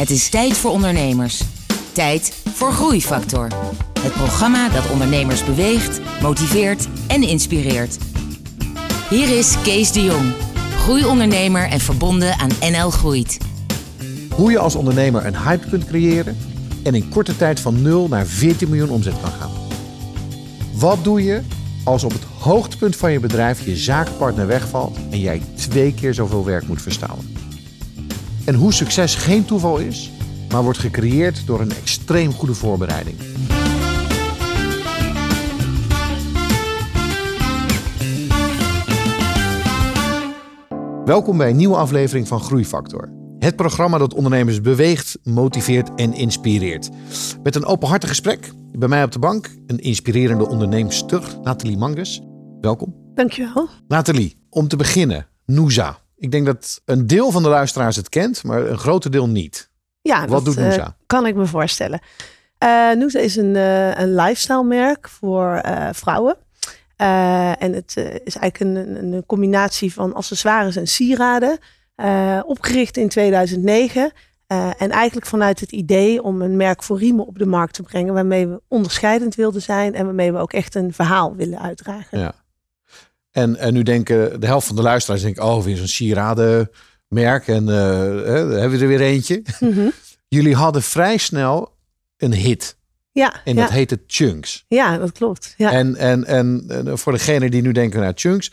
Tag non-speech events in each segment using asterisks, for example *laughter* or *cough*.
Het is tijd voor ondernemers. Tijd voor Groeifactor. Het programma dat ondernemers beweegt, motiveert en inspireert. Hier is Kees de Jong, groeiondernemer en verbonden aan NL Groeit. Hoe je als ondernemer een hype kunt creëren en in korte tijd van 0 naar 14 miljoen omzet kan gaan. Wat doe je als op het hoogtepunt van je bedrijf je zakenpartner wegvalt en jij twee keer zoveel werk moet verstouwen? En hoe succes geen toeval is, maar wordt gecreëerd door een extreem goede voorbereiding. Welkom bij een nieuwe aflevering van Groeifactor. Het programma dat ondernemers beweegt, motiveert en inspireert. Met een openhartig gesprek. Bij mij op de bank een inspirerende onderneemster, Nathalie Mangus. Welkom. Dankjewel. Nathalie, om te beginnen, Noosa. Ik denk dat een deel van de luisteraars het kent, maar een groter deel niet. Ja, Wat dat doet eh, Noosa? kan ik me voorstellen. Eh Noosa is een, eh, een lifestyle merk voor vrouwen. En het is eigenlijk een, een, een combinatie van accessoires en sieraden. Opgericht in 2009. Eh, en eigenlijk vanuit het idee om een merk voor riemen op de markt te brengen. Waarmee we onderscheidend wilden zijn. En waarmee we ook echt een verhaal willen uitdragen. Ja. En, en nu denken de helft van de luisteraars denkt, oh, weer zo'n sieradenmerk en hè, hebben we er weer eentje. Mhm. *laughs* Jullie hadden vrij snel een hit Ja, en ja, dat heette Chunks. ja, dat klopt. Ja. En, en, en voor degene die nu denken naar Chunks,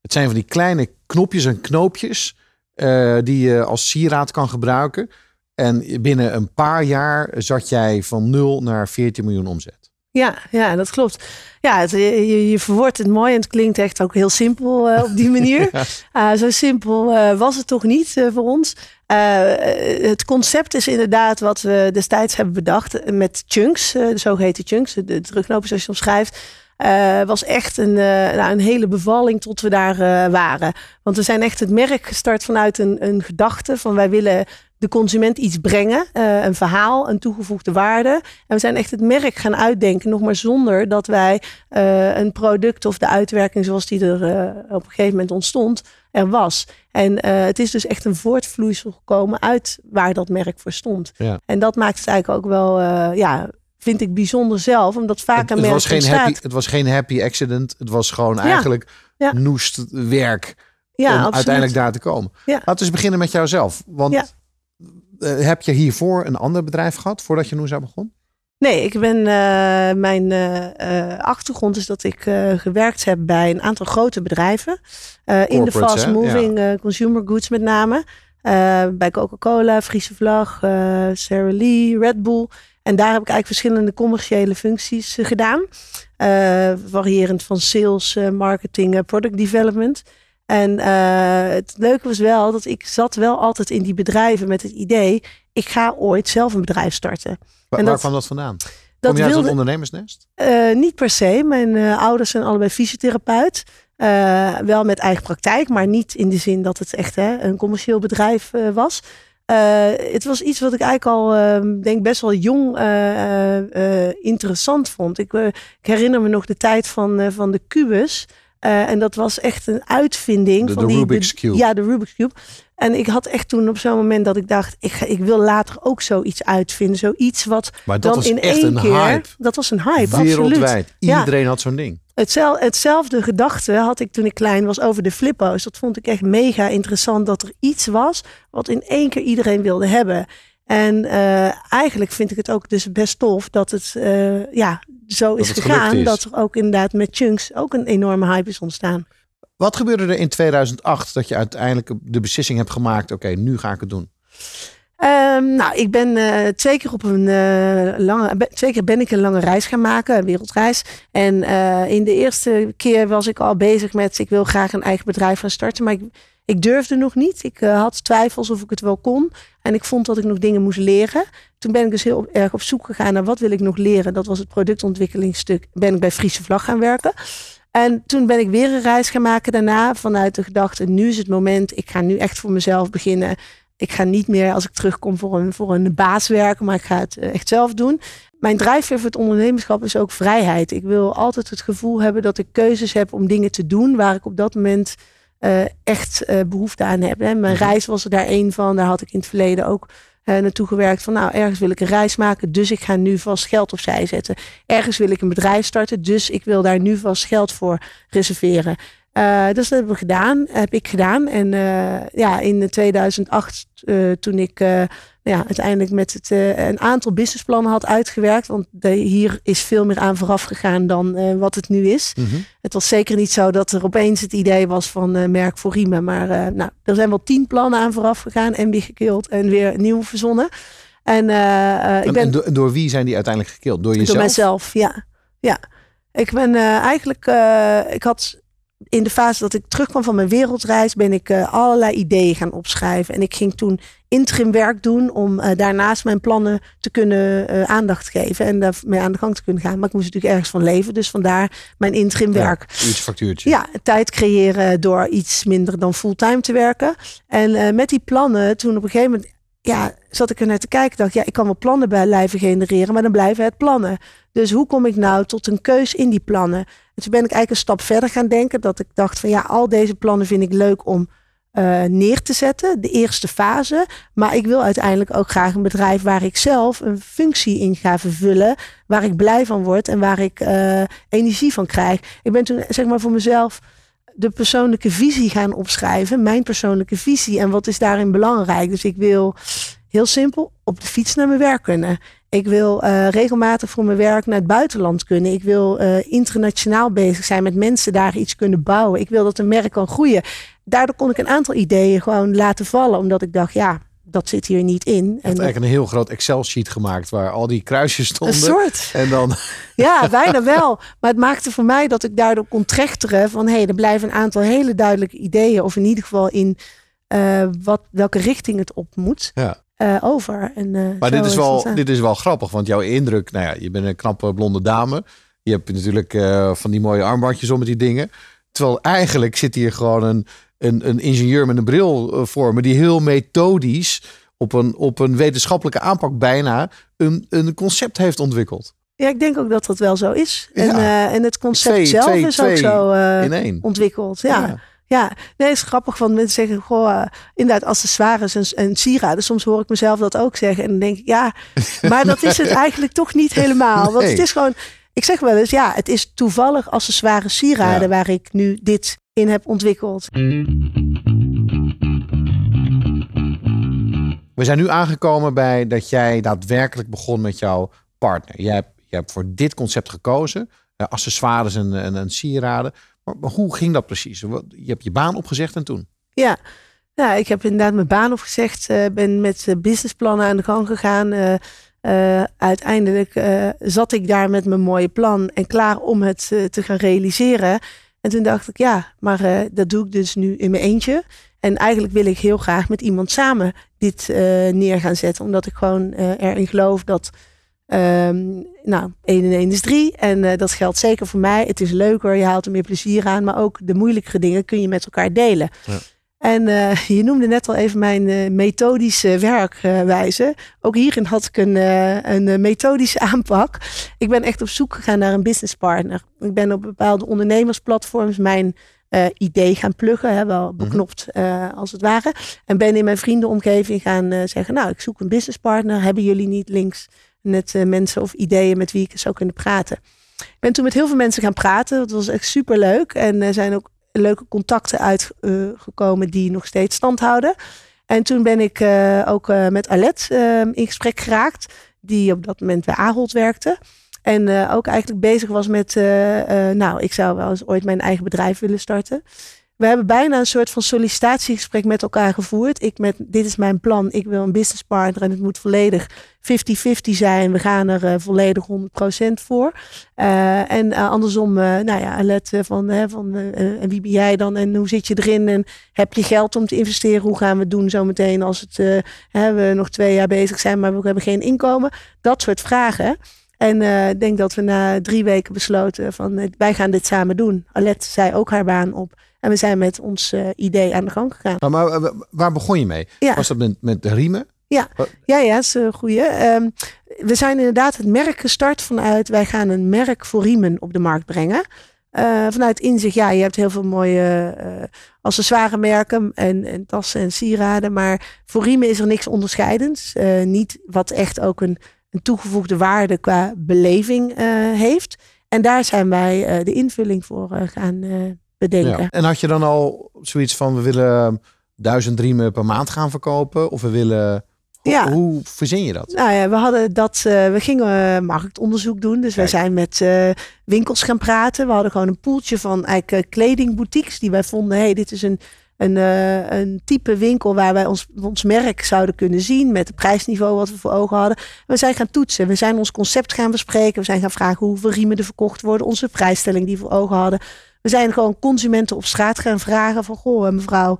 het zijn van die kleine knopjes en knoopjes eh, die je als sieraad kan gebruiken. En binnen een paar jaar zat jij van 0 naar 14 miljoen omzet. Ja, ja, dat klopt. Ja, het, je, je verwoordt het mooi en het klinkt echt ook heel simpel eh, op die *laughs* manier. Ja. Uh, zo simpel eh, was het toch niet eh, voor ons. Het concept is inderdaad wat we destijds hebben bedacht met chunks, de zogeheten chunks, de terugknopen zoals je omschrijft. Uh, was echt een, nou, een hele bevalling tot we daar waren. Want we zijn echt het merk gestart vanuit een, een gedachte van wij willen de consument iets brengen, uh, een verhaal, een toegevoegde waarde. En we zijn echt het merk gaan uitdenken, nog maar zonder dat wij uh, een product of de uitwerking zoals die er uh, op een gegeven moment ontstond, er was. En het is dus echt een voortvloeisel gekomen uit waar dat merk voor stond. Ja. En dat maakt het eigenlijk ook wel, ja, vind ik bijzonder zelf, omdat vaak Het, een het, merk was geen ontstaat. happy, het was geen happy accident. Het was gewoon eigenlijk ja. noest werk Ja, om absoluut. uiteindelijk daar te komen. Laten we eens beginnen met jouzelf. Want eh, heb je hiervoor een ander bedrijf gehad voordat je Noosa begon? Nee, ik ben, uh, mijn uh, achtergrond is dat ik uh, gewerkt heb bij een aantal grote bedrijven. in de fast moving ja. consumer goods met name. bij Coca-Cola, Friese Vlag, Sara Lee, Red Bull. En daar heb ik eigenlijk verschillende commerciële functies gedaan. variërend van sales, marketing, product development. En het leuke was wel dat ik zat wel altijd in die bedrijven met het idee... ik ga ooit zelf een bedrijf starten. Waar, En waar dat- kwam dat vandaan? Dat Kom je uit een ondernemersnest? eh, niet per se. Mijn eh, ouders zijn allebei fysiotherapeut. Eh, wel met eigen praktijk, maar niet in de zin dat het echt hè, een commercieel bedrijf eh, was. Eh, het was iets wat ik eigenlijk al, ehm, denk best wel jong eh, eh, eh, interessant vond. Ik, eh, ik herinner me nog de tijd van, eh, van de kubus. Eh, en dat was echt een uitvinding. De- van de die, Rubik's Cube. Ja, de Rubik's Cube. En ik had echt toen op zo'n moment dat ik dacht, ik, ga, ik wil later ook zoiets uitvinden. Zoiets wat Maar dat dan was in echt één een keer. hype. Dat was een hype, absoluut. Wereldwijd. Ja. Iedereen had zo'n ding. Hetzel, hetzelfde gedachte had ik toen ik klein was over de flippo's. Dat vond ik echt mega interessant dat er iets was wat in één keer iedereen wilde hebben. En eh, eigenlijk vind ik het ook dus best tof dat het eh, ja, zo is gegaan. is. Dat er ook inderdaad met Chunks ook een enorme hype is ontstaan. Wat gebeurde er in 2008 dat je uiteindelijk de beslissing hebt gemaakt... oké, nu ga ik het doen. Ehm, nou, ik ben eh, twee keer op een eh, lange, be- twee keer ben ik een lange reis gaan maken, een wereldreis. En eh, in de eerste keer was ik al bezig met, ik wil graag een eigen bedrijf gaan starten, maar ik, ik durfde nog niet. Ik eh, had twijfels of ik het wel kon. En ik vond dat ik nog dingen moest leren. Toen ben ik dus heel erg op zoek gegaan naar wat wil ik nog leren. Dat was het productontwikkelingsstuk. Ben ik bij Friese Vlag gaan werken. En toen ben ik weer een reis gaan maken daarna vanuit de gedachte, nu is het moment. Ik ga nu echt voor mezelf beginnen. Ik ga niet meer als ik terugkom voor een, voor een baas werken, maar ik ga het eh, echt zelf doen. Mijn drijfveer voor het ondernemerschap is ook vrijheid. Ik wil altijd het gevoel hebben dat ik keuzes heb om dingen te doen waar ik op dat moment eh, echt eh, behoefte aan heb. Hè. Mijn Mhm. reis was er daar één van. Daar had ik in het verleden ook naartoe gewerkt van nou, ergens wil ik een reis maken, dus ik ga nu vast geld opzij zetten. Ergens wil ik een bedrijf starten, dus ik wil daar nu vast geld voor reserveren. Uh, dus dat hebben we gedaan, heb ik gedaan. En uh, ja, in 2008, uh, toen ik ja, uiteindelijk met het, een aantal businessplannen had uitgewerkt. Want de, hier is veel meer aan vooraf gegaan dan wat het nu is. Mm -hmm. Het was zeker niet zo dat er opeens het idee was van merk voor riemen. Maar nou, er zijn wel tien plannen aan vooraf gegaan en weer gekild en weer nieuw verzonnen. En, ik ben, en door, door, wie zijn die uiteindelijk gekild? Door jezelf? Door mijzelf, ja. ja. Ik ben eigenlijk, ik had in de fase dat ik terugkwam van mijn wereldreis, ben ik uh, allerlei ideeën gaan opschrijven. En ik ging toen interim werk doen om uh, daarnaast mijn plannen te kunnen uh, aandacht geven en daarmee aan de gang te kunnen gaan. Maar ik moest natuurlijk ergens van leven, dus vandaar mijn interim werk. Ja, iets factuurtje. Ja, tijd creëren door iets minder dan fulltime te werken. En met die plannen, toen op een gegeven moment ja, zat ik er naar te kijken. Dacht, ja, ik kan wel plannen blijven genereren, maar dan blijven het plannen. Dus hoe kom ik nou tot een keus in die plannen? En toen ben ik eigenlijk een stap verder gaan denken. Dat ik dacht van ja, al deze plannen vind ik leuk om uh, neer te zetten. De eerste fase. Maar ik wil uiteindelijk ook graag een bedrijf waar ik zelf een functie in ga vervullen. Waar ik blij van word en waar ik uh, energie van krijg. Ik ben toen zeg maar voor mezelf de persoonlijke visie gaan opschrijven. Mijn persoonlijke visie. En wat is daarin belangrijk? Dus ik wil heel simpel op de fiets naar mijn werk kunnen. Ik wil uh, regelmatig voor mijn werk naar het buitenland kunnen. Ik wil uh, internationaal bezig zijn met mensen daar iets kunnen bouwen. Ik wil dat een merk kan groeien. Daardoor kon ik een aantal ideeën gewoon laten vallen. Omdat ik dacht, ja, dat zit hier niet in. Je hebt eigenlijk een heel groot Excel-sheet gemaakt waar al die kruisjes stonden. Een soort. En dan... *laughs* Ja, bijna wel. Maar het maakte voor mij dat ik daardoor kon trechteren van... hé, hey, er blijven een aantal hele duidelijke ideeën... of in ieder geval in uh, wat, welke richting het op moet. Ja. Uh, over. En, uh, maar dit is, wel, dit is wel grappig, want jouw indruk, nou ja, je bent een knappe blonde dame. Je hebt natuurlijk van die mooie armbandjes om met die dingen. Terwijl eigenlijk zit hier gewoon een, een, een ingenieur met een bril voor me, die heel methodisch op een, op een wetenschappelijke aanpak bijna een, een concept heeft ontwikkeld. Ja, ik denk ook dat dat wel zo is. Ja. En, uh, en het concept twee, zelf twee, is twee ook zo uh, ontwikkeld. Ja. ja. Ja, nee, het is grappig. Want mensen zeggen, goh, uh, inderdaad, accessoires en, en sieraden. Soms hoor ik mezelf dat ook zeggen. En dan denk ik, ja, *laughs* maar dat is het eigenlijk toch niet helemaal. Want het is gewoon, ik zeg wel eens, ja, het is toevallig accessoires sieraden ja. waar ik nu dit in heb ontwikkeld. We zijn nu aangekomen bij dat jij daadwerkelijk begon met jouw partner. Jij hebt, jij hebt voor dit concept gekozen. Uh, accessoires en, en, en sieraden. Maar, maar, hoe ging dat precies? Je hebt je baan opgezegd en toen? Ja, ja ik heb inderdaad mijn baan opgezegd. Uh, ben met uh, businessplannen aan de gang gegaan. Uh, uiteindelijk zat ik daar met mijn mooie plan en klaar om het te gaan realiseren. En toen dacht ik, ja, maar dat doe ik dus nu in mijn eentje. En eigenlijk wil ik heel graag met iemand samen dit neer gaan zetten. Omdat ik gewoon erin geloof dat Um, nou, 1 en 1 is 3. En uh, dat geldt zeker voor mij. Het is leuker, je haalt er meer plezier aan. Maar ook de moeilijkere dingen kun je met elkaar delen. Ja. En uh, je noemde net al even mijn uh, methodische werkwijze. Ook hierin had ik een, een methodische *laughs* aanpak. Ik ben echt op zoek gegaan naar een businesspartner. Ik ben op bepaalde ondernemersplatforms mijn idee gaan pluggen. Hè, wel mhm. beknopt als het ware. En ben in mijn vriendenomgeving gaan zeggen... nou, ik zoek een businesspartner. Hebben jullie niet links met uh, mensen of ideeën met wie ik zou kunnen praten. Ik ben toen met heel veel mensen gaan praten. Dat was echt super leuk. En er zijn ook leuke contacten uitgekomen die nog steeds stand houden. En toen ben ik uh, ook met Alet in gesprek geraakt. Die op dat moment bij Ahold werkte. En ook eigenlijk bezig was met, nou, ik zou wel eens ooit mijn eigen bedrijf willen starten. We hebben bijna een soort van sollicitatiegesprek met elkaar gevoerd. Ik met, dit is mijn plan, ik wil een businesspartner en het moet volledig 50-50 zijn. We gaan er uh, volledig 100% voor. Uh, en uh, andersom, nou ja, let van, van en wie ben jij dan en hoe zit je erin en heb je geld om te investeren? Hoe gaan we het doen zometeen als het, we nog twee jaar bezig zijn, maar we hebben geen inkomen? Dat soort vragen. En ik denk dat we na drie weken besloten van wij gaan dit samen doen. Alet zei ook haar baan op. En we zijn met ons uh, idee aan de gang gegaan. Maar, maar waar begon je mee? Ja. Was dat met, met de riemen? Ja, ja, ja, is een goeie. Um, we zijn inderdaad het merk gestart vanuit wij gaan een merk voor riemen op de markt brengen. Uh, vanuit inzicht, ja, je hebt heel veel mooie uh, accessoiremerken en, en tassen en sieraden. Maar voor riemen is er niks onderscheidends. Uh, niet wat echt ook een, een toegevoegde waarde qua beleving heeft. En daar zijn wij de invulling voor gaan bedenken. Ja. En had je dan al zoiets van, we willen duizend riemen per maand gaan verkopen? Of we willen ja. Hoe verzin je dat? Nou ja, we hadden dat, uh, we gingen uh, marktonderzoek doen. Dus wij zijn met uh, winkels gaan praten. We hadden gewoon een poeltje van eigenlijk kledingboutiques die wij vonden, hey, dit is een, een, een type winkel waar wij ons, ons merk zouden kunnen zien met het prijsniveau wat we voor ogen hadden. We zijn gaan toetsen. We zijn ons concept gaan bespreken. We zijn gaan vragen hoeveel riemen er verkocht worden, onze prijsstelling die we voor ogen hadden. We zijn gewoon consumenten op straat gaan vragen van, goh mevrouw,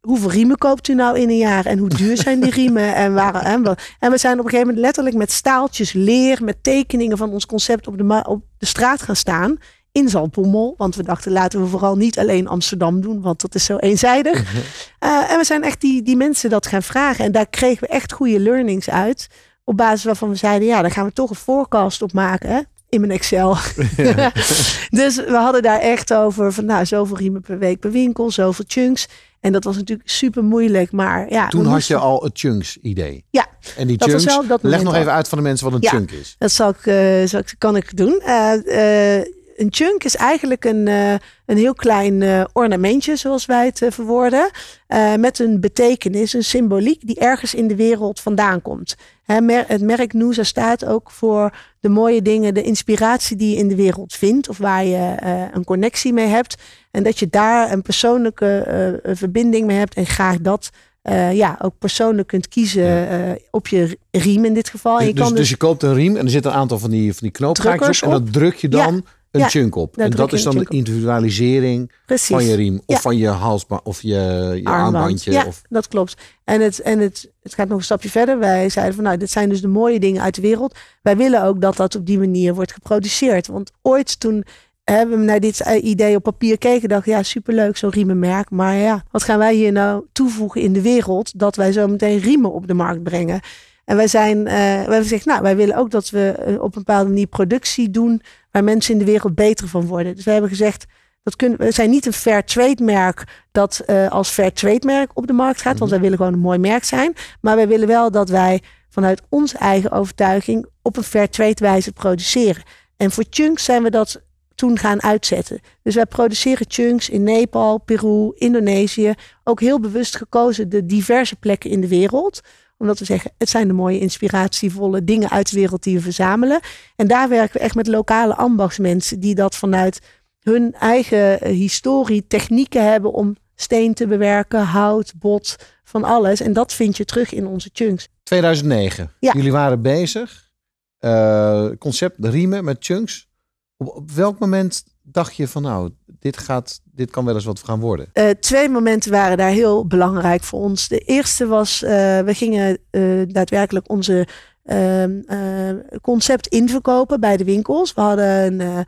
hoeveel riemen koopt u nou in een jaar? En hoe duur zijn die riemen? En, waar, en, en we zijn op een gegeven moment letterlijk met staaltjes leer, met tekeningen van ons concept op de, op de straat gaan staan. In Zaltbommel. Want we dachten, laten we vooral niet alleen Amsterdam doen, want dat is zo eenzijdig. Mhm. Eh, en we zijn echt die, die mensen dat gaan vragen. En daar kregen we echt goede learnings uit. Op basis waarvan we zeiden, ja, dan gaan we toch een forecast op maken. Hè? in mijn Excel. *laughs* dus we hadden daar echt over van nou, zoveel riemen per week per winkel, zoveel chunks. En dat was natuurlijk super moeilijk, maar ja. Toen had je al het chunks idee. Ja. En die chunks, leg nog even uit van de mensen wat een chunk is. Dat zal ik, uh, zal ik, kan ik doen. Uh, een chunk is eigenlijk een, uh, een heel klein uh, ornamentje, zoals wij het uh, verwoorden. met een betekenis, een symboliek die ergens in de wereld vandaan komt. Mer het merk Noosa staat ook voor de mooie dingen, de inspiratie die je in de wereld vindt. Of waar je een connectie mee hebt. En dat je daar een persoonlijke verbinding mee hebt. En graag dat ja, ook persoonlijk kunt kiezen op je riem in dit geval. Dus, je dus, dus, dus, je koopt een riem en er zit een aantal van die, van die knoopgaatjes op. En dat druk je dan... Ja een ja, chunk op. En dat is dan de individualisering van je riem. Of van je halsband of je, je armbandje. Ja, of... dat klopt. En, het, en het, het gaat nog een stapje verder. Wij zeiden van nou, dit zijn dus de mooie dingen uit de wereld. Wij willen ook dat dat op die manier wordt geproduceerd. Want ooit toen hebben we naar dit idee op papier keken, dacht ja, superleuk, zo'n riemenmerk. Maar ja, wat gaan wij hier nou toevoegen in de wereld dat wij zo meteen riemen op de markt brengen? En wij zijn, uh, wij hebben gezegd, nou, wij willen ook dat we eh, op een bepaalde manier productie doen waar mensen in de wereld beter van worden. Dus we hebben gezegd, dat kunnen, we zijn niet een fair trade merk dat uh, als fair trade merk op de markt gaat, want mhm. wij willen gewoon een mooi merk zijn. Maar wij willen wel dat wij vanuit onze eigen overtuiging op een fair trade wijze produceren. En voor chunks zijn we dat toen gaan uitzetten. Dus wij produceren chunks in Nepal, Peru, Indonesië. Ook heel bewust gekozen de diverse plekken in de wereld omdat we zeggen, het zijn de mooie inspiratievolle dingen uit de wereld die we verzamelen. En daar werken we echt met lokale ambachtsmensen die dat vanuit hun eigen eh, historie, technieken hebben om steen te bewerken, hout, bot, van alles. En dat vind je terug in onze chunks. 2009. Ja. Jullie waren bezig. Uh, concept riemen met chunks. Op, op welk moment dacht je van nou, dit, gaat, dit kan wel eens wat gaan worden? Uh, twee momenten waren daar heel belangrijk voor ons. De eerste was, uh, we gingen uh, daadwerkelijk onze ehm, concept inverkopen bij de winkels. We hadden een,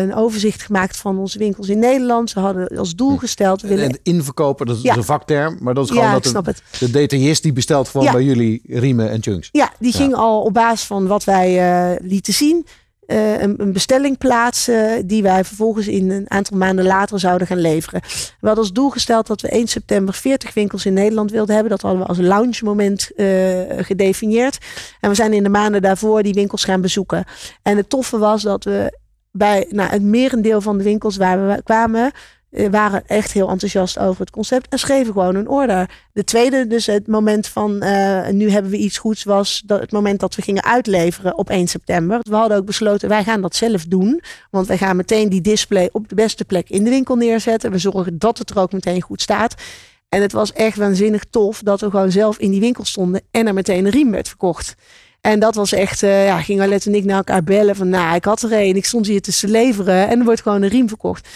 een overzicht gemaakt van onze winkels in Nederland. Ze hadden als doel hm. gesteld... Willen... En inverkopen, dat is een vakterm, maar dat is gewoon ja, dat de, de, detailist die bestelt gewoon bij jullie riemen en chunks. Ja, die ging al op basis van wat wij lieten zien uh, een, bestelling plaatsen die wij vervolgens in een aantal maanden later zouden gaan leveren. We hadden als doel gesteld dat we 1 september 40 winkels in Nederland wilden hebben. Dat hadden we als launch moment uh, gedefinieerd. En we zijn in de maanden daarvoor die winkels gaan bezoeken. En het toffe was dat we bij nou, het merendeel van de winkels waar we kwamen, eh, waren echt heel enthousiast over het concept en schreven gewoon een order. De tweede, dus het moment van uh, nu hebben we iets goeds, was dat het moment dat we gingen uitleveren op 1 september. We hadden ook besloten, wij gaan dat zelf doen. Want wij gaan meteen die display op de beste plek in de winkel neerzetten. We zorgen dat het er ook meteen goed staat. En het was echt waanzinnig tof dat we gewoon zelf in die winkel stonden en er meteen een riem werd verkocht. En dat was echt, uh, ja, ging Arlette en ik naar elkaar bellen van, nou, ik had er een, ik stond hier te leveren en er wordt gewoon een riem verkocht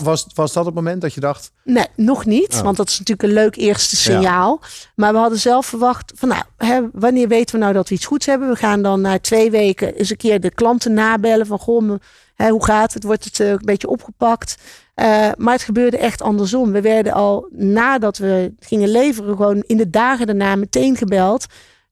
was, was dat het moment dat je dacht? Nee, nog niet. Oh. Want dat is natuurlijk een leuk eerste signaal. Maar we hadden zelf verwacht van nou, hè, wanneer weten we nou dat we iets goeds hebben? We gaan dan na twee weken eens een keer de klanten nabellen van goh, hè, hoe gaat het? Wordt het uh, een beetje opgepakt? Uh, maar het gebeurde echt andersom. We werden al nadat we gingen leveren, gewoon in de dagen daarna meteen gebeld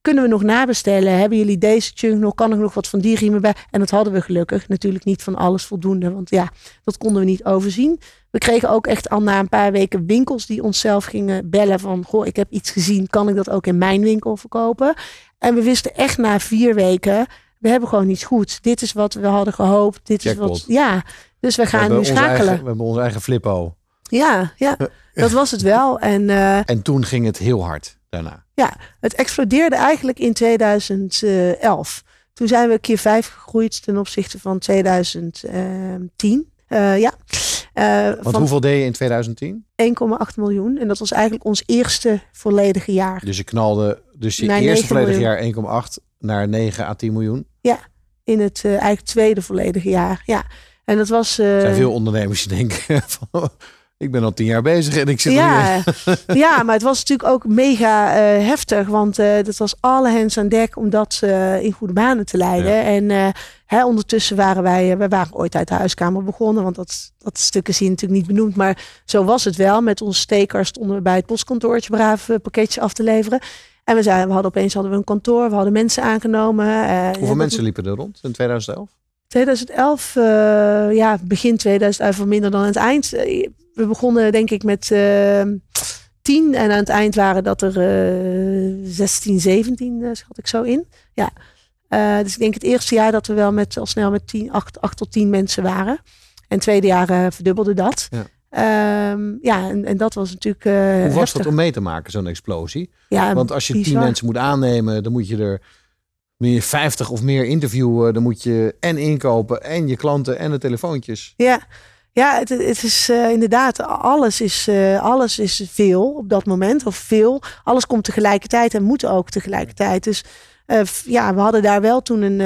kunnen we nog nabestellen? Hebben jullie deze chunk nog? Kan ik nog wat van die riemen bij? En dat hadden we gelukkig. Natuurlijk niet van alles voldoende, want ja, dat konden we niet overzien. We kregen ook echt al na een paar weken winkels die onszelf gingen bellen van, goh, ik heb iets gezien, kan ik dat ook in mijn winkel verkopen? En we wisten echt na vier weken, we hebben gewoon iets goed. Dit is wat we hadden gehoopt. Dit is wat, ja. Dus we gaan nu schakelen. we hebben onze eigen flippo. Ja, ja, dat was het wel. En, uh, en toen ging het heel hard daarna. Ja, het explodeerde eigenlijk in 2011. Toen zijn we keer vijf gegroeid ten opzichte van 2010. Uh, ja. Uh, Want hoeveel deed je in 2010? 1,8 miljoen. En dat was eigenlijk ons eerste volledige jaar. Dus je knalde dus je eerste volledige jaar 1,8 naar 9 à 10 miljoen? Ja, in het uh, eigenlijk tweede volledige jaar. Ja. En dat was. Er zijn veel ondernemers die denken *laughs* van ik ben al tien jaar bezig en ik zit ja, *laughs* ja, maar het was natuurlijk ook mega uh, heftig. Want uh, dat was alle hens aan dek om dat uh, in goede banen te leiden. Ja. En hè, ondertussen waren wij, we waren ooit uit de huiskamer begonnen. Want dat, dat stuk is hier natuurlijk niet benoemd. Maar zo was het wel. Met onze stekers stonden we bij het postkantoortje braaf pakketjes af te leveren. En we, zeiden, we hadden opeens hadden we een kantoor, we hadden mensen aangenomen. Hoeveel mensen liepen er rond in 2011? 2011, ja, begin 2011 minder dan het eind we begonnen denk ik met uh, tien. En aan het eind waren dat er uh, 16, 17, uh, schat ik zo in. Ja. Uh, dus ik denk het eerste jaar dat we wel met al snel met 10, 8, 8 tot 10 mensen waren. En het tweede jaar uh, verdubbelde dat. Ja. Um, ja, en, en, dat was natuurlijk. Uh, Hoe was heftig. dat om mee te maken, zo'n explosie? Ja, Want als je bizar. tien mensen moet aannemen, dan moet je er meer 50 of meer interviewen. Dan moet je en inkopen en je klanten en de telefoontjes. Ja, ja, het, het is uh, inderdaad, alles is, uh, alles is veel op dat moment. Of veel. Alles komt tegelijkertijd en moet ook tegelijkertijd. Dus uh, ja, we hadden daar wel toen een,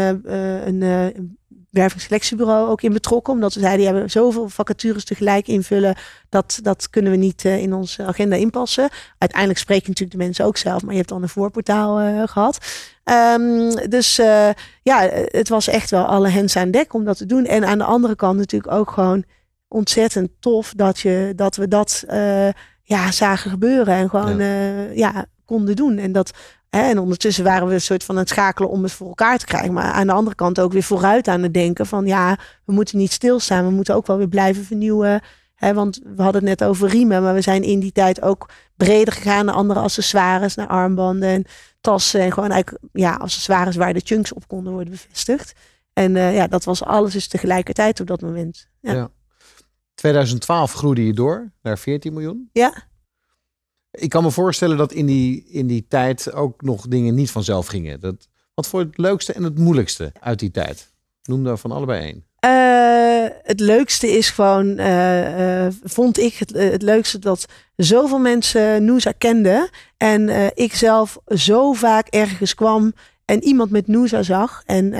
een wervingsselectiebureau ook in betrokken. Omdat we zeiden, die hebben zoveel vacatures tegelijk invullen. Dat, dat kunnen we niet in onze agenda inpassen. Uiteindelijk spreken natuurlijk de mensen ook zelf. Maar je hebt dan een voorportaal gehad. Um, dus ja, het was echt wel alle hens aan dek om dat te doen. En aan de andere kant natuurlijk ook gewoon ontzettend tof dat, je, dat we dat uh, ja, zagen gebeuren en gewoon ja. Uh, ja konden doen. En, dat, hè, en ondertussen waren we een soort van het schakelen om het voor elkaar te krijgen. Maar aan de andere kant ook weer vooruit aan het denken van ja, we moeten niet stilstaan. We moeten ook wel weer blijven vernieuwen. Hè, want we hadden het net over riemen, maar we zijn in die tijd ook breder gegaan naar andere accessoires, naar armbanden en tassen. En gewoon eigenlijk ja, accessoires waar de chunks op konden worden bevestigd. En uh, ja, dat was alles dus tegelijkertijd op dat moment. ja. ja. 2012 groeide je door naar 14 miljoen. Ja. Ik kan me voorstellen dat in die, in die tijd ook nog dingen niet vanzelf gingen. Dat, wat voor het leukste en het moeilijkste uit die tijd? Noem daar van allebei één. Uh, het leukste is gewoon, uh, uh, vond ik het, het leukste dat zoveel mensen Noosa kenden. En ik zelf zo vaak ergens kwam en iemand met Noosa zag. En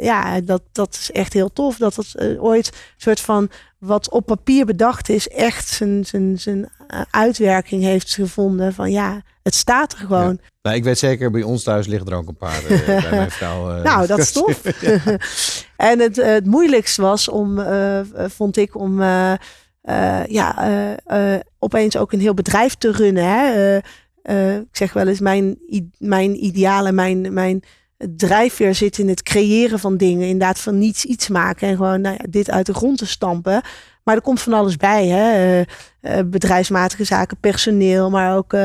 ja, dat, dat is echt heel tof. Dat het ooit een soort van wat op papier bedacht is, echt zijn, zijn, zijn eh, uitwerking heeft gevonden. Van ja, het staat er gewoon. Ja. Nou, ik weet zeker, bij ons thuis liggen er ook een paar uh, *laughs* bij mijn vrouw. Nou, dat is tof. *laughs* *laughs* en het, het moeilijkst was om, vond ik, om ja, opeens ook een heel bedrijf te runnen. Hè? Ik zeg wel eens, mijn, mijn idealen, mijn, mijn drijfveer zit in het creëren van dingen. Inderdaad, van niets iets maken en gewoon nou ja, dit uit de grond te stampen. Maar er komt van alles bij. Hè? Uh, bedrijfsmatige zaken, personeel, maar ook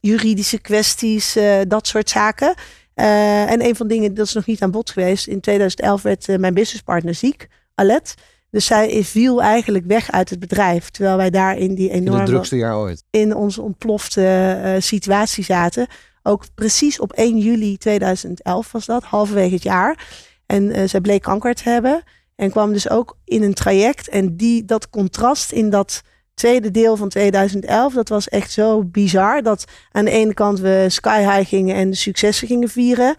juridische kwesties, dat soort zaken. en een van de dingen, dat is nog niet aan bod geweest. In 2011 werd mijn businesspartner ziek, Alet. Dus zij viel eigenlijk weg uit het bedrijf. Terwijl wij daar in die enorme... In het drukste jaar ooit. In onze ontplofte situatie zaten. Ook precies op 1 juli 2011 was dat, halverwege het jaar. En uh, zij bleek kanker te hebben. En kwam dus ook in een traject. En die, dat contrast in dat tweede deel van 2011, dat was echt zo bizar. Dat aan de ene kant we sky high gingen en de successen gingen vieren.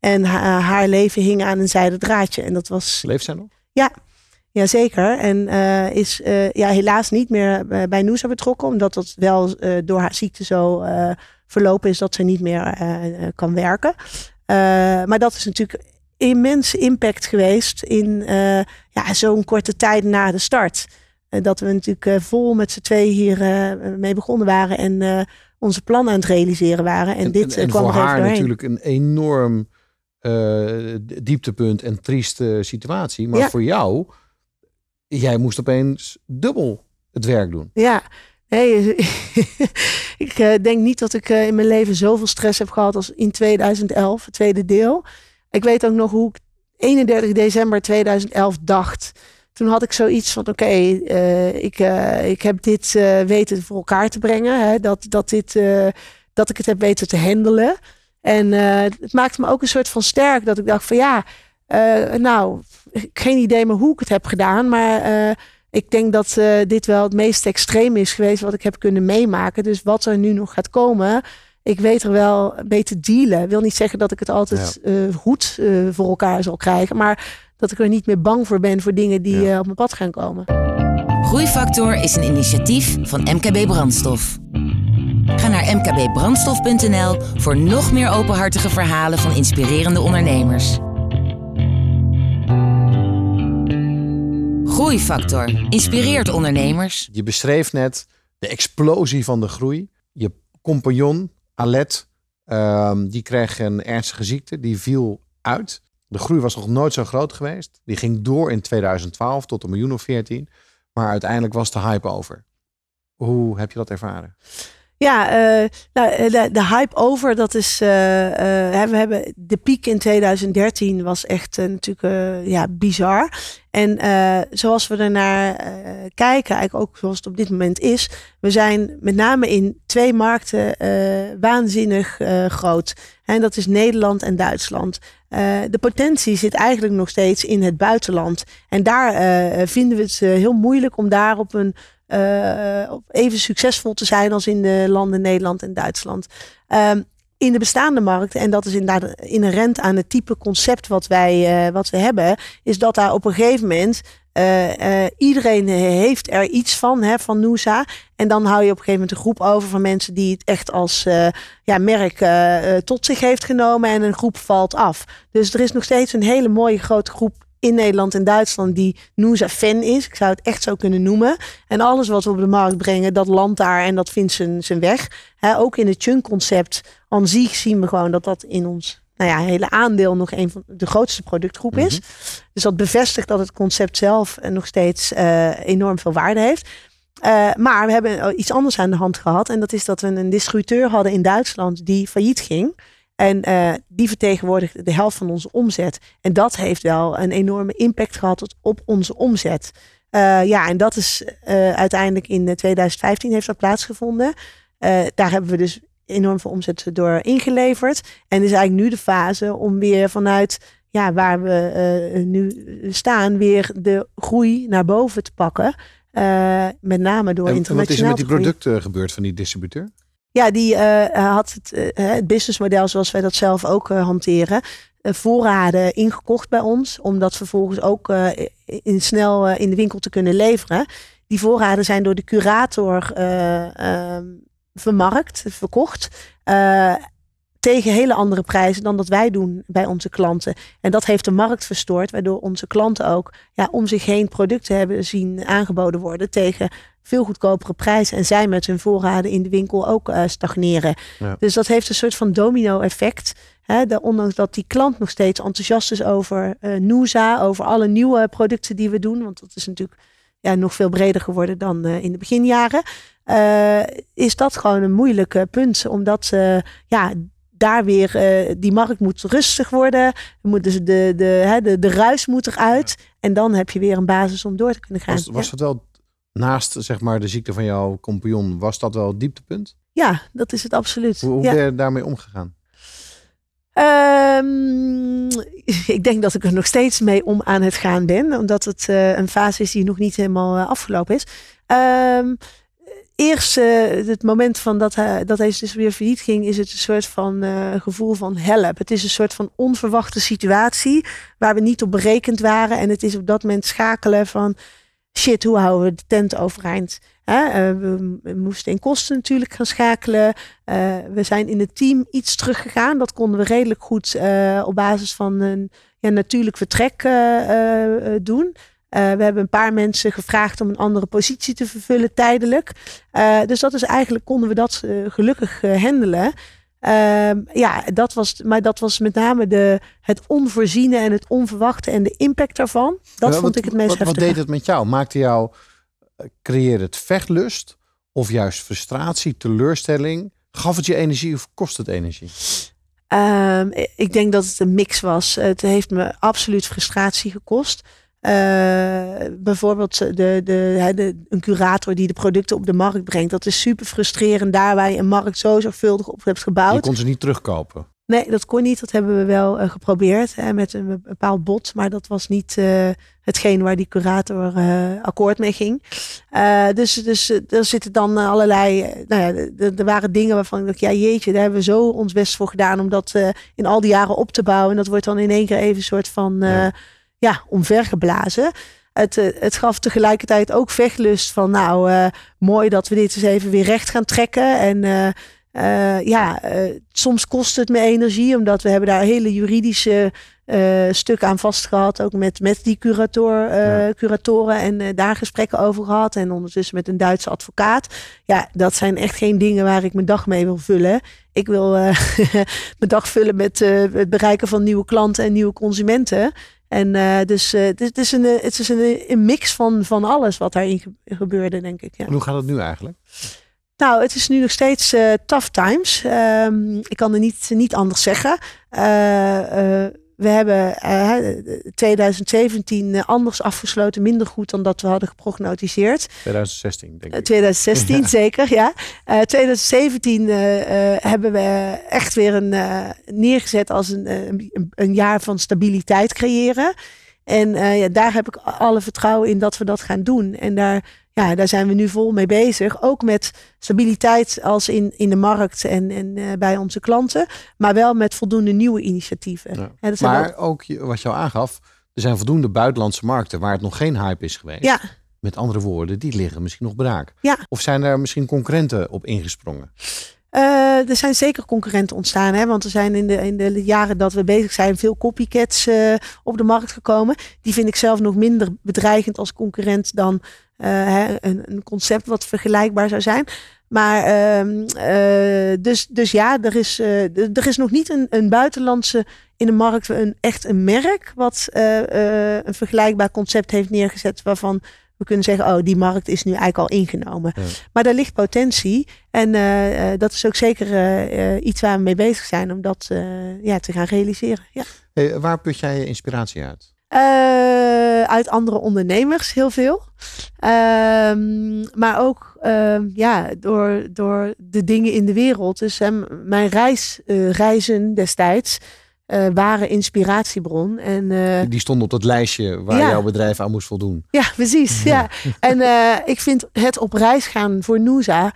En haar, haar leven hing aan een zijden draadje. En dat was. Leeft zij nog? Ja, Jazeker. En uh, is uh, ja, helaas niet meer bij Noosa betrokken, omdat dat wel uh, door haar ziekte zo verlopen is dat ze niet meer kan werken. Maar dat is natuurlijk immense impact geweest in ja, zo'n korte tijd na de start. dat we natuurlijk vol met z'n twee hier mee begonnen waren. En onze plannen aan het realiseren waren. En, dit en, en kwam voor er even haar doorheen. natuurlijk een enorm eh, dieptepunt en trieste situatie. Maar Ja. voor jou, jij moest opeens dubbel het werk doen. Ja, nee, *laughs* ik eh, denk niet dat ik eh, in mijn leven zoveel stress heb gehad als in 2011, het tweede deel. Ik weet ook nog hoe ik 31 december 2011 dacht. Toen had ik zoiets van: oké, eh, ik, ik heb dit weten voor elkaar te brengen. Hè, dat, dat, dit, dat ik het heb weten te handelen. En het maakte me ook een soort van sterk. Dat ik dacht: van ja, eh, nou, geen idee meer hoe ik het heb gedaan. Maar eh, ik denk dat eh, dit wel het meest extreem is geweest wat ik heb kunnen meemaken. Dus wat er nu nog gaat komen, ik weet er wel mee te dealen. Ik wil niet zeggen dat ik het altijd eh, goed eh, voor elkaar zal krijgen, maar dat ik er niet meer bang voor ben voor dingen die Ja. eh, op mijn pad gaan komen. Groeifactor is een initiatief van MKB Brandstof. Ga naar mkbbrandstof.nl voor nog meer openhartige verhalen van inspirerende ondernemers. Groeifactor inspireert ondernemers. Je beschreef net de explosie van de groei. Je compagnon, Alet, ehm, die kreeg een ernstige ziekte. Die viel uit. De groei was nog nooit zo groot geweest. Die ging door in 2012 tot een miljoen of 14. Maar uiteindelijk was de hype over. Hoe heb je dat ervaren? Ja, eh, nou, eh, de, de hype over, dat is. eh, we hebben de piek in 2013 was echt natuurlijk ja, bizar. En zoals we ernaar kijken, eigenlijk ook zoals het op dit moment is, we zijn met name in twee markten waanzinnig groot. En dat is Nederland en Duitsland. De potentie zit eigenlijk nog steeds in het buitenland. En daar vinden we het heel moeilijk om daar op een eh, even succesvol te zijn als in de landen Nederland en Duitsland. Ehm, in de bestaande markt, en dat is inderdaad inherent aan het type concept wat wij eh, wat we hebben, is dat daar op een gegeven moment eh, iedereen heeft er iets van, hè, van Noosa. En dan hou je op een gegeven moment een groep over van mensen die het echt als ja, merk tot zich heeft genomen en een groep valt af. Dus er is nog steeds een hele mooie grote groep in Nederland en Duitsland die Noosa fan is. Ik zou het echt zo kunnen noemen. En alles wat we op de markt brengen, dat landt daar en dat vindt zijn, zijn weg. Ook in het chunk concept aan zich zien we gewoon dat dat in ons nou ja, hele aandeel nog een van de grootste productgroep is. Dus dat bevestigt dat het concept zelf eh, nog steeds eh, enorm veel waarde heeft. Eh, maar we hebben iets anders aan de hand gehad. En dat is dat we een distributeur hadden in Duitsland die failliet ging. En eh, die vertegenwoordigt de helft van onze omzet. En dat heeft wel een enorme impact gehad op onze omzet. Eh, ja, en dat is eh, uiteindelijk in eh, 2015 heeft dat plaatsgevonden. Daar hebben we dus enorm veel omzet door ingeleverd. En is eigenlijk nu de fase om weer vanuit ja, waar we nu staan, weer de groei naar boven te pakken. Met name door En internationaal wat is er met die producten gebeurd van die distributeur? Ja, die eh, had het, eh, het businessmodel zoals wij dat zelf ook eh, hanteren. eh, voorraden ingekocht bij ons. Om dat vervolgens ook eh, in, snel eh, in de winkel te kunnen leveren. Die voorraden zijn door de curator eh, ehm, vermarkt, verkocht. eh, tegen hele andere prijzen dan dat wij doen bij onze klanten. En dat heeft de markt verstoord, waardoor onze klanten ook ja, om zich heen producten hebben zien aangeboden worden tegen veel goedkopere prijzen. En zij met hun voorraden in de winkel ook eh, stagneren. Ja. Dus dat heeft een soort van domino-effect. Ondanks dat die klant nog steeds enthousiast is over eh Noosa, over alle nieuwe producten die we doen. Want dat is natuurlijk ja, nog veel breder geworden dan eh, in de beginjaren. eh, is dat gewoon een moeilijk punt. Omdat ja, daar weer eh, die markt moet rustig worden. Moet dus de, de, hè, de, de ruis moet eruit. En dan heb je weer een basis om door te kunnen gaan. Was, was dat wel naast zeg maar, de ziekte van jouw compagnon, was dat wel het dieptepunt? ja. dat is het absoluut. Hoe, hoe ja. ben je daarmee omgegaan? Ehm, *laughs* ik denk dat ik er nog steeds mee om aan het gaan ben. Omdat het eh, een fase is die nog niet helemaal eh, afgelopen is. Ehm, eerst eh, het moment van dat hij, dat hij dus weer failliet ging, is het een soort van gevoel van help. Het is een soort van onverwachte situatie waar we niet op berekend waren. En het is op dat moment schakelen van shit, hoe houden we de tent overeind? Hè? eh, we, moesten in kosten natuurlijk gaan schakelen. Uh, we zijn in het team iets teruggegaan. Dat konden we redelijk goed uh, op basis van een ja, natuurlijk vertrek doen. we hebben een paar mensen gevraagd om een andere positie te vervullen tijdelijk. dus dat is eigenlijk konden we dat gelukkig handelen. Ehm, ja, dat was, maar dat was met name de, het onvoorziene en het onverwachte en de impact daarvan. Dat vond ik het meest wat, heftig. Wat deed het met jou? Maakte jou, creëerde het vechtlust of juist frustratie, teleurstelling? Gaf het je energie of kost het energie? Um, ik denk dat het een mix was. Het heeft me absoluut frustratie gekost. Uh, bijvoorbeeld de, de, de, een curator die de producten op de markt brengt. Dat is super frustrerend daar waar je een markt zo zorgvuldig op hebt gebouwd. Je kon ze niet terugkopen. Nee, dat kon niet. Dat hebben we wel uh, geprobeerd hè, met een bepaald bod. Maar dat was niet uh, hetgeen waar die curator akkoord mee ging. dus dus er zitten dan allerlei... nou ja, er waren dingen waarvan ik dacht... Ja jeetje, daar hebben we zo ons best voor gedaan... om dat in al die jaren op te bouwen. En dat wordt dan in één keer even een soort van... Ja. Ja omvergeblazen. Het, het gaf tegelijkertijd ook vechtlust van... Nou, mooi dat we dit eens even weer recht gaan trekken. En... Uh, ja, soms kost het me energie, omdat we hebben daar hele juridische stukken aan vastgehad. Ook met, met die curator, ja. curatoren en daar gesprekken over gehad. En ondertussen met een Duitse advocaat. Ja, dat zijn echt geen dingen waar ik mijn dag mee wil vullen. Ik wil *laughs* mijn dag vullen met het bereiken van nieuwe klanten en nieuwe consumenten. En dus het is, een, het is een, een, mix van, van alles wat daarin gebeurde, denk ik. Ja. En hoe gaat het nu eigenlijk? Nou, het is nu nog steeds uh, tough times. Um, ik kan er niet, niet anders zeggen. Uh, uh, we hebben 2017 anders afgesloten, minder goed dan dat we hadden geprognotiseerd. 2016, denk ik. 2016, *laughs* ja. zeker, ja. 2017 hebben we echt weer een, neergezet als een, een, een, jaar van stabiliteit creëren. En ja, daar heb ik alle vertrouwen in dat we dat gaan doen. En daar ja, daar zijn we nu vol mee bezig. Ook met stabiliteit als in, in de markt en, en uh, bij onze klanten. Maar wel met voldoende nieuwe initiatieven. Ja. maar ook wat jou aangaf, er zijn voldoende buitenlandse markten waar het nog geen hype is geweest. Ja. Met andere woorden, die liggen misschien nog braak. Ja. Of zijn er misschien concurrenten op ingesprongen? Uh, er zijn zeker concurrenten ontstaan. Hè? Want er zijn in de, in de jaren dat we bezig zijn veel copycats uh, op de markt gekomen. Die vind ik zelf nog minder bedreigend als concurrent dan uh, een, een, concept wat vergelijkbaar zou zijn. Maar uh, dus, dus ja, er is, er is nog niet een, een buitenlandse in de markt, een, echt een merk wat een vergelijkbaar concept heeft neergezet waarvan we kunnen zeggen, oh, die markt is nu eigenlijk al ingenomen. Ja. Maar daar ligt potentie. En dat is ook zeker iets waar we mee bezig zijn om dat ja, te gaan realiseren. Ja. Hey, waar put jij je inspiratie uit? Uit andere ondernemers, heel veel. Um, maar ook uh, ja, door, door de dingen in de wereld. Dus mijn reis, reizen destijds waren inspiratiebron. En, Die stond op dat lijstje waar ja. jouw bedrijf aan moest voldoen. Ja, precies. *laughs* Ja. en ik vind het op reis gaan voor Noosa,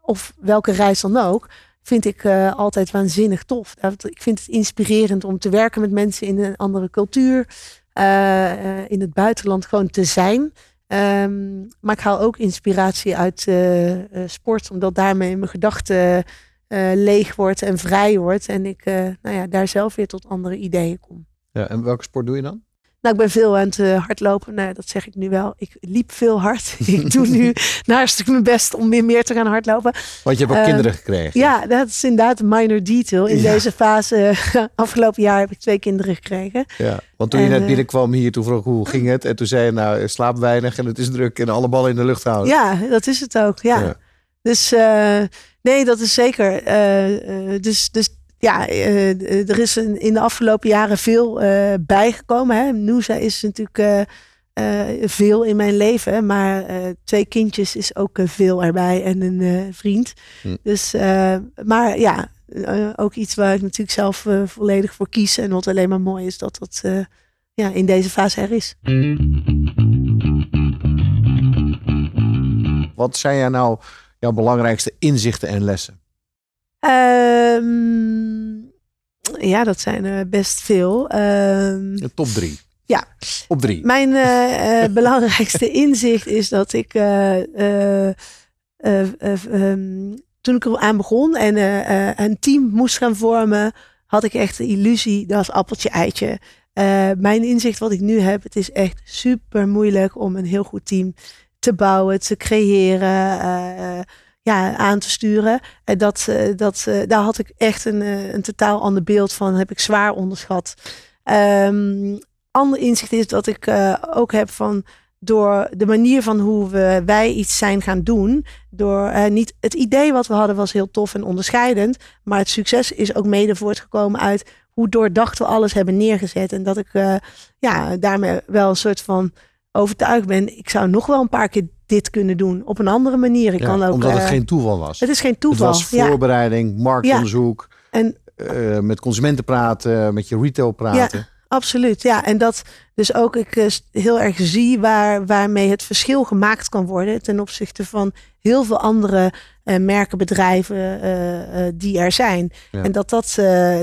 of welke reis dan ook, vind ik uh, altijd waanzinnig tof. Ik vind het inspirerend om te werken met mensen in een andere cultuur. Uh, in het buitenland gewoon te zijn. Um, maar ik haal ook inspiratie uit uh, sport, omdat daarmee mijn gedachten leeg wordt en vrij wordt. En ik nou ja, daar zelf weer tot andere ideeën kom. Ja, en welke sport doe je dan? Nou, ik ben veel aan het uh, hardlopen. Nou, dat zeg ik nu wel. Ik liep veel hard. *laughs* ik doe nu *laughs* naast mijn best om weer meer te gaan hardlopen. Want je hebt ook kinderen gekregen. Ja, dat is inderdaad een minor detail. In ja. deze fase, *laughs* afgelopen jaar heb ik twee kinderen gekregen. Ja, want toen en, je net binnenkwam hier, toen vroeg hoe ging het? En toen zei je, nou, slaap weinig en het is druk en alle ballen in de lucht houden. Ja, dat is het ook, ja. ja. Dus uh, nee, dat is zeker. dus, dus ja, er is een, in de afgelopen jaren veel bijgekomen. Hè. Noosa is natuurlijk veel in mijn leven. Maar twee kindjes is ook veel erbij en een vriend. Hm. Dus, maar ja, ook iets waar ik natuurlijk zelf volledig voor kies. En wat alleen maar mooi is dat dat ja, in deze fase er is. Wat zijn jij nou jouw belangrijkste inzichten en lessen? Um, ja, dat zijn er best veel. Um, de top drie. Ja. Op drie. Mijn uh, uh, *laughs* belangrijkste inzicht is dat ik uh, um, toen ik er aan begon en een team moest gaan vormen, had ik echt de illusie dat appeltje eitje. Uh, mijn inzicht wat ik nu heb, het is echt super moeilijk om een heel goed team te bouwen, te creëren, uh, ja, aan te sturen. En dat, dat, daar had ik echt een, een totaal ander beeld van, heb ik zwaar onderschat. Um, ander inzicht is dat ik ook heb van door de manier van hoe we, wij iets zijn gaan doen. Door uh, niet het idee wat we hadden was heel tof en onderscheidend. Maar het succes is ook mede voortgekomen uit hoe doordacht we alles hebben neergezet. En dat ik uh, ja, daarmee wel een soort van overtuigd ben. Ik zou nog wel een paar keer dit kunnen doen op een andere manier. Ik kan ook, omdat het uh, geen toeval was. Het is geen toeval. Het was voorbereiding, marktonderzoek. En, met consumenten praten, met je retail praten. Ja. Absoluut, ja. En dat dus ook ik uh, heel erg zie waar, waarmee het verschil gemaakt kan worden ten opzichte van heel veel andere merken, bedrijven die er zijn. En dat dat,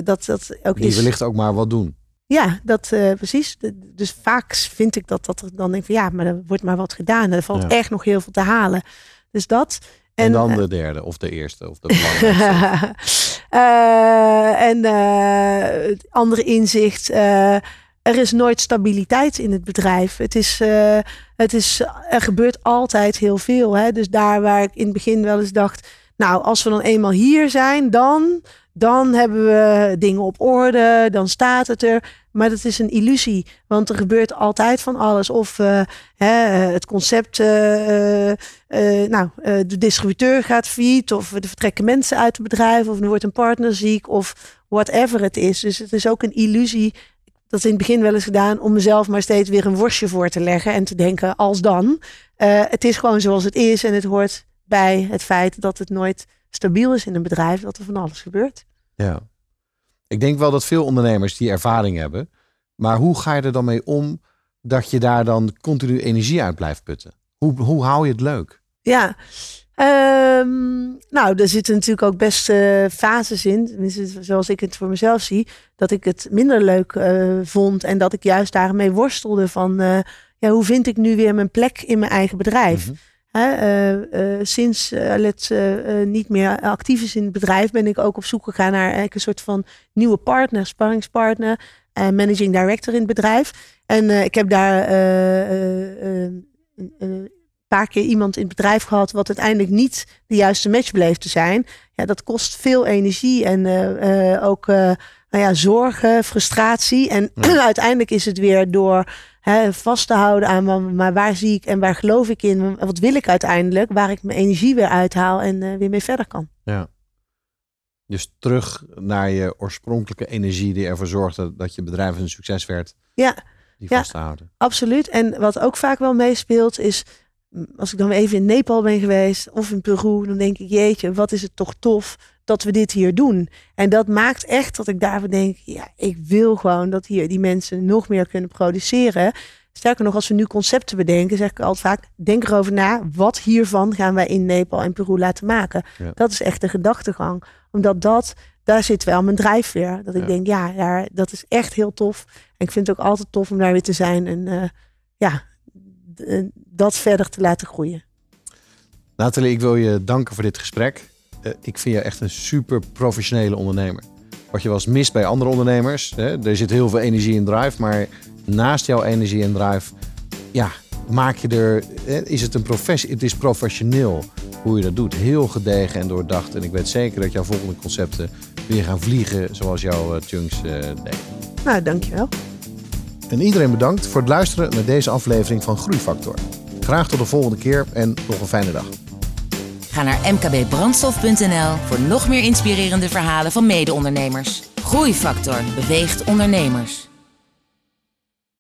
dat, dat ook die is. wellicht ook maar wat doen. Ja, dat precies. Dus vaak vind ik dat dat er dan denk van ja, maar er wordt maar wat gedaan. Er valt ja. echt nog heel veel te halen. Dus dat. En, en dan de derde of de eerste of de belangrijkste. Uh, *laughs* en het andere inzicht. Er is nooit stabiliteit in het bedrijf. Het is, het is, er gebeurt altijd heel veel. Hè? Dus daar waar ik in het begin wel eens dacht. Nou, als we dan eenmaal hier zijn, dan, dan hebben we dingen op orde. Dan staat het er. Maar dat is een illusie, want er gebeurt altijd van alles. Of uh, hè, het concept, uh, nou, de distributeur gaat failliet, of er vertrekken mensen uit het bedrijf, of er wordt een partner ziek, of whatever het is. Dus het is ook een illusie. Dat is in het begin wel eens gedaan om mezelf maar steeds weer een worstje voor te leggen en te denken als dan. het is gewoon zoals het is en het hoort bij het feit dat het nooit stabiel is in een bedrijf, dat er van alles gebeurt. Ja. Ik denk wel dat veel ondernemers die ervaring hebben. Maar hoe ga je er dan mee om dat je daar dan continu energie uit blijft putten? Hoe, hoe hou je het leuk? Ja, um, nou, er zitten natuurlijk ook best uh, fases in. Zoals ik het voor mezelf zie. Dat ik het minder leuk uh, vond. En dat ik juist daarmee worstelde van... Uh, ja, hoe vind ik nu weer mijn plek in mijn eigen bedrijf? Mm -hmm. Uh, uh, sinds uh, Let niet meer actief is in het bedrijf, ben ik ook op zoek gegaan naar een soort van nieuwe partner, sparringspartner, managing director in het bedrijf. En ik heb daar paar keer iemand in het bedrijf gehad wat uiteindelijk niet de juiste match bleef te zijn. Ja, dat kost veel energie en ook nou ja, zorgen, frustratie. En ja. *clears throat* uiteindelijk is het weer door hè, vast te houden aan maar waar zie ik en waar geloof ik in? Wat wil ik uiteindelijk? Waar ik mijn energie weer uithaal en uh, weer mee verder kan. Ja. Dus terug naar je oorspronkelijke energie die ervoor zorgde dat je bedrijf een succes werd. Ja. Die ja, vast te houden. Absoluut. En wat ook vaak wel meespeelt is, als ik dan even in Nepal ben geweest of in Peru, dan denk ik, jeetje, wat is het toch tof dat we dit hier doen. En dat maakt echt dat ik daarvan denk, ja, ik wil gewoon dat hier die mensen nog meer kunnen produceren. Sterker nog, als we nu concepten bedenken, zeg ik altijd vaak, denk erover na, wat hiervan gaan wij in Nepal en Peru laten maken. Ja. Dat is echt de gedachtegang. Omdat dat, daar zit wel mijn drijfveer. Dat ik ja. denk, ja, daar, dat is echt heel tof. En ik vind het ook altijd tof om daar weer te zijn en uh, ja, dat verder te laten groeien. Nathalie, ik wil je danken voor dit gesprek. Uh, ik vind je echt een super professionele ondernemer. Wat je wel eens mist bij andere ondernemers. Hè, er zit heel veel energie en drive. Maar naast jouw energie en drive, ja, maak je er. Hè, is het een professie? Het is professioneel hoe je dat doet. Heel gedegen en doordacht. En ik weet zeker dat jouw volgende concepten weer gaan vliegen zoals jouw chunks uh, deed. Nou, dankjewel. En iedereen bedankt voor het luisteren naar deze aflevering van Groeifactor. Graag tot de volgende keer en nog een fijne dag. Ga naar mkbbrandstof.nl voor nog meer inspirerende verhalen van mede-ondernemers. Groeifactor beweegt ondernemers.